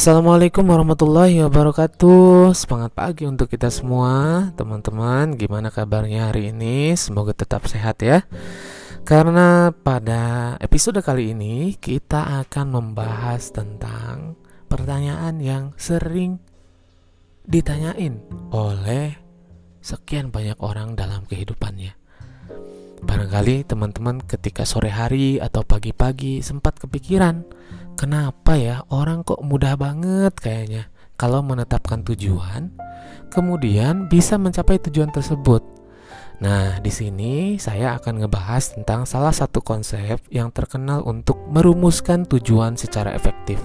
Assalamualaikum warahmatullahi wabarakatuh. Semangat pagi untuk kita semua Teman-teman. Gimana kabarnya hari ini? Semoga tetap sehat ya. Karena pada episode kali ini Kita akan membahas tentang Pertanyaan yang sering Ditanyain oleh Sekian banyak orang dalam kehidupannya Barangkali teman-teman ketika sore hari atau pagi-pagi sempat kepikiran Kenapa ya orang kok mudah banget kayaknya kalau menetapkan tujuan, kemudian bisa mencapai tujuan tersebut. Nah, di sini saya akan ngebahas tentang salah satu konsep yang terkenal untuk merumuskan tujuan secara efektif.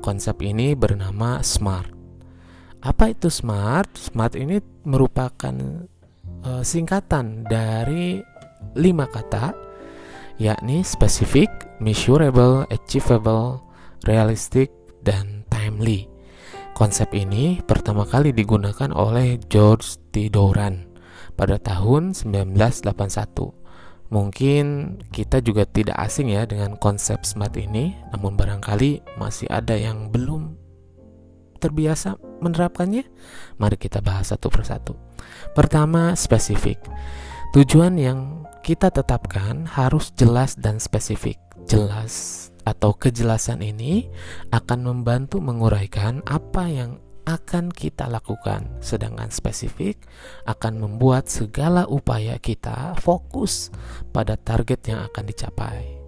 Konsep ini bernama SMART. Apa itu SMART? SMART ini merupakan uh, singkatan dari lima kata yakni specific, measurable, achievable, realistic, dan timely. Konsep ini pertama kali digunakan oleh George T. Doran pada tahun 1981. Mungkin kita juga tidak asing ya dengan konsep SMART ini, namun barangkali masih ada yang belum terbiasa menerapkannya. Mari kita bahas satu persatu. Pertama, spesifik. Tujuan yang kita tetapkan harus jelas dan spesifik. Jelas atau kejelasan ini akan membantu menguraikan apa yang akan kita lakukan, sedangkan spesifik akan membuat segala upaya kita fokus pada target yang akan dicapai.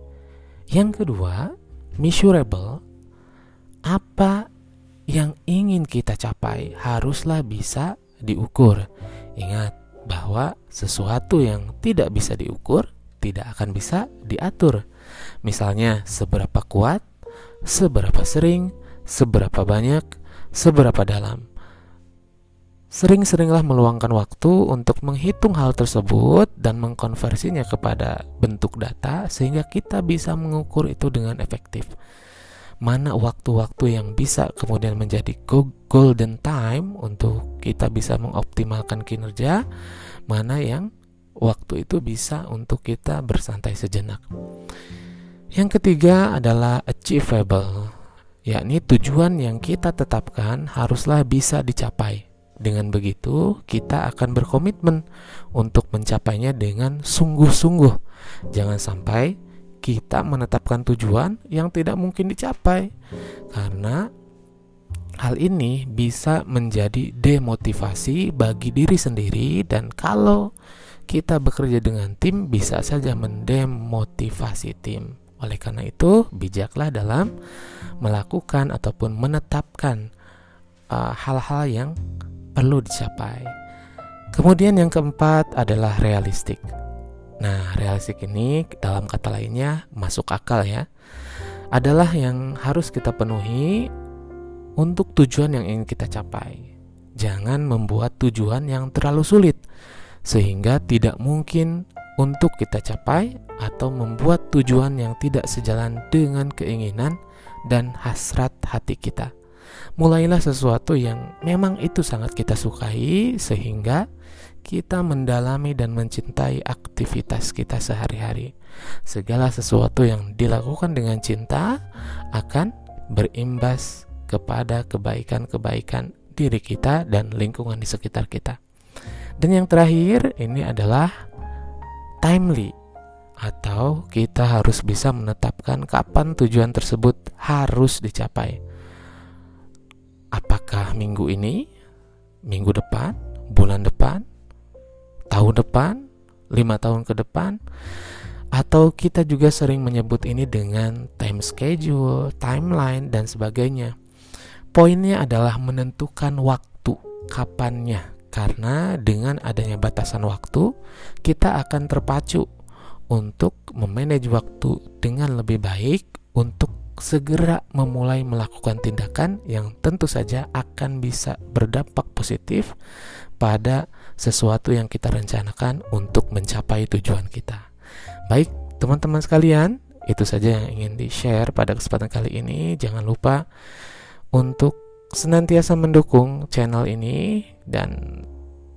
Yang kedua, measurable. Apa yang ingin kita capai haruslah bisa diukur. Ingat, bahwa sesuatu yang tidak bisa diukur tidak akan bisa diatur. Misalnya, seberapa kuat, seberapa sering, seberapa banyak, seberapa dalam. Sering-seringlah meluangkan waktu untuk menghitung hal tersebut dan mengkonversinya kepada bentuk data sehingga kita bisa mengukur itu dengan efektif mana waktu-waktu yang bisa kemudian menjadi golden time untuk kita bisa mengoptimalkan kinerja, mana yang waktu itu bisa untuk kita bersantai sejenak. Yang ketiga adalah achievable, yakni tujuan yang kita tetapkan haruslah bisa dicapai. Dengan begitu, kita akan berkomitmen untuk mencapainya dengan sungguh-sungguh. Jangan sampai kita menetapkan tujuan yang tidak mungkin dicapai, karena hal ini bisa menjadi demotivasi bagi diri sendiri, dan kalau kita bekerja dengan tim, bisa saja mendemotivasi tim. Oleh karena itu, bijaklah dalam melakukan ataupun menetapkan uh, hal-hal uh, yang perlu dicapai. Kemudian, yang keempat adalah realistik. Nah, realistik ini dalam kata lainnya masuk akal ya. Adalah yang harus kita penuhi untuk tujuan yang ingin kita capai. Jangan membuat tujuan yang terlalu sulit sehingga tidak mungkin untuk kita capai atau membuat tujuan yang tidak sejalan dengan keinginan dan hasrat hati kita. Mulailah sesuatu yang memang itu sangat kita sukai sehingga kita mendalami dan mencintai aktivitas kita sehari-hari. Segala sesuatu yang dilakukan dengan cinta akan berimbas kepada kebaikan-kebaikan diri kita dan lingkungan di sekitar kita. Dan yang terakhir ini adalah timely atau kita harus bisa menetapkan kapan tujuan tersebut harus dicapai. Apakah minggu ini, minggu depan, bulan depan, tahun depan, lima tahun ke depan, atau kita juga sering menyebut ini dengan time schedule, timeline, dan sebagainya. Poinnya adalah menentukan waktu, kapannya, karena dengan adanya batasan waktu, kita akan terpacu untuk memanage waktu dengan lebih baik untuk segera memulai melakukan tindakan yang tentu saja akan bisa berdampak positif pada sesuatu yang kita rencanakan untuk mencapai tujuan kita. Baik, teman-teman sekalian, itu saja yang ingin di-share pada kesempatan kali ini. Jangan lupa untuk senantiasa mendukung channel ini dan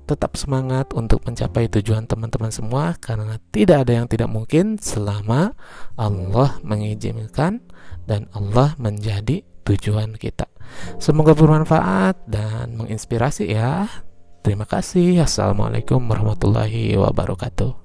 tetap semangat untuk mencapai tujuan teman-teman semua karena tidak ada yang tidak mungkin selama Allah mengizinkan dan Allah menjadi tujuan kita. Semoga bermanfaat dan menginspirasi ya. Terima kasih. Assalamualaikum warahmatullahi wabarakatuh.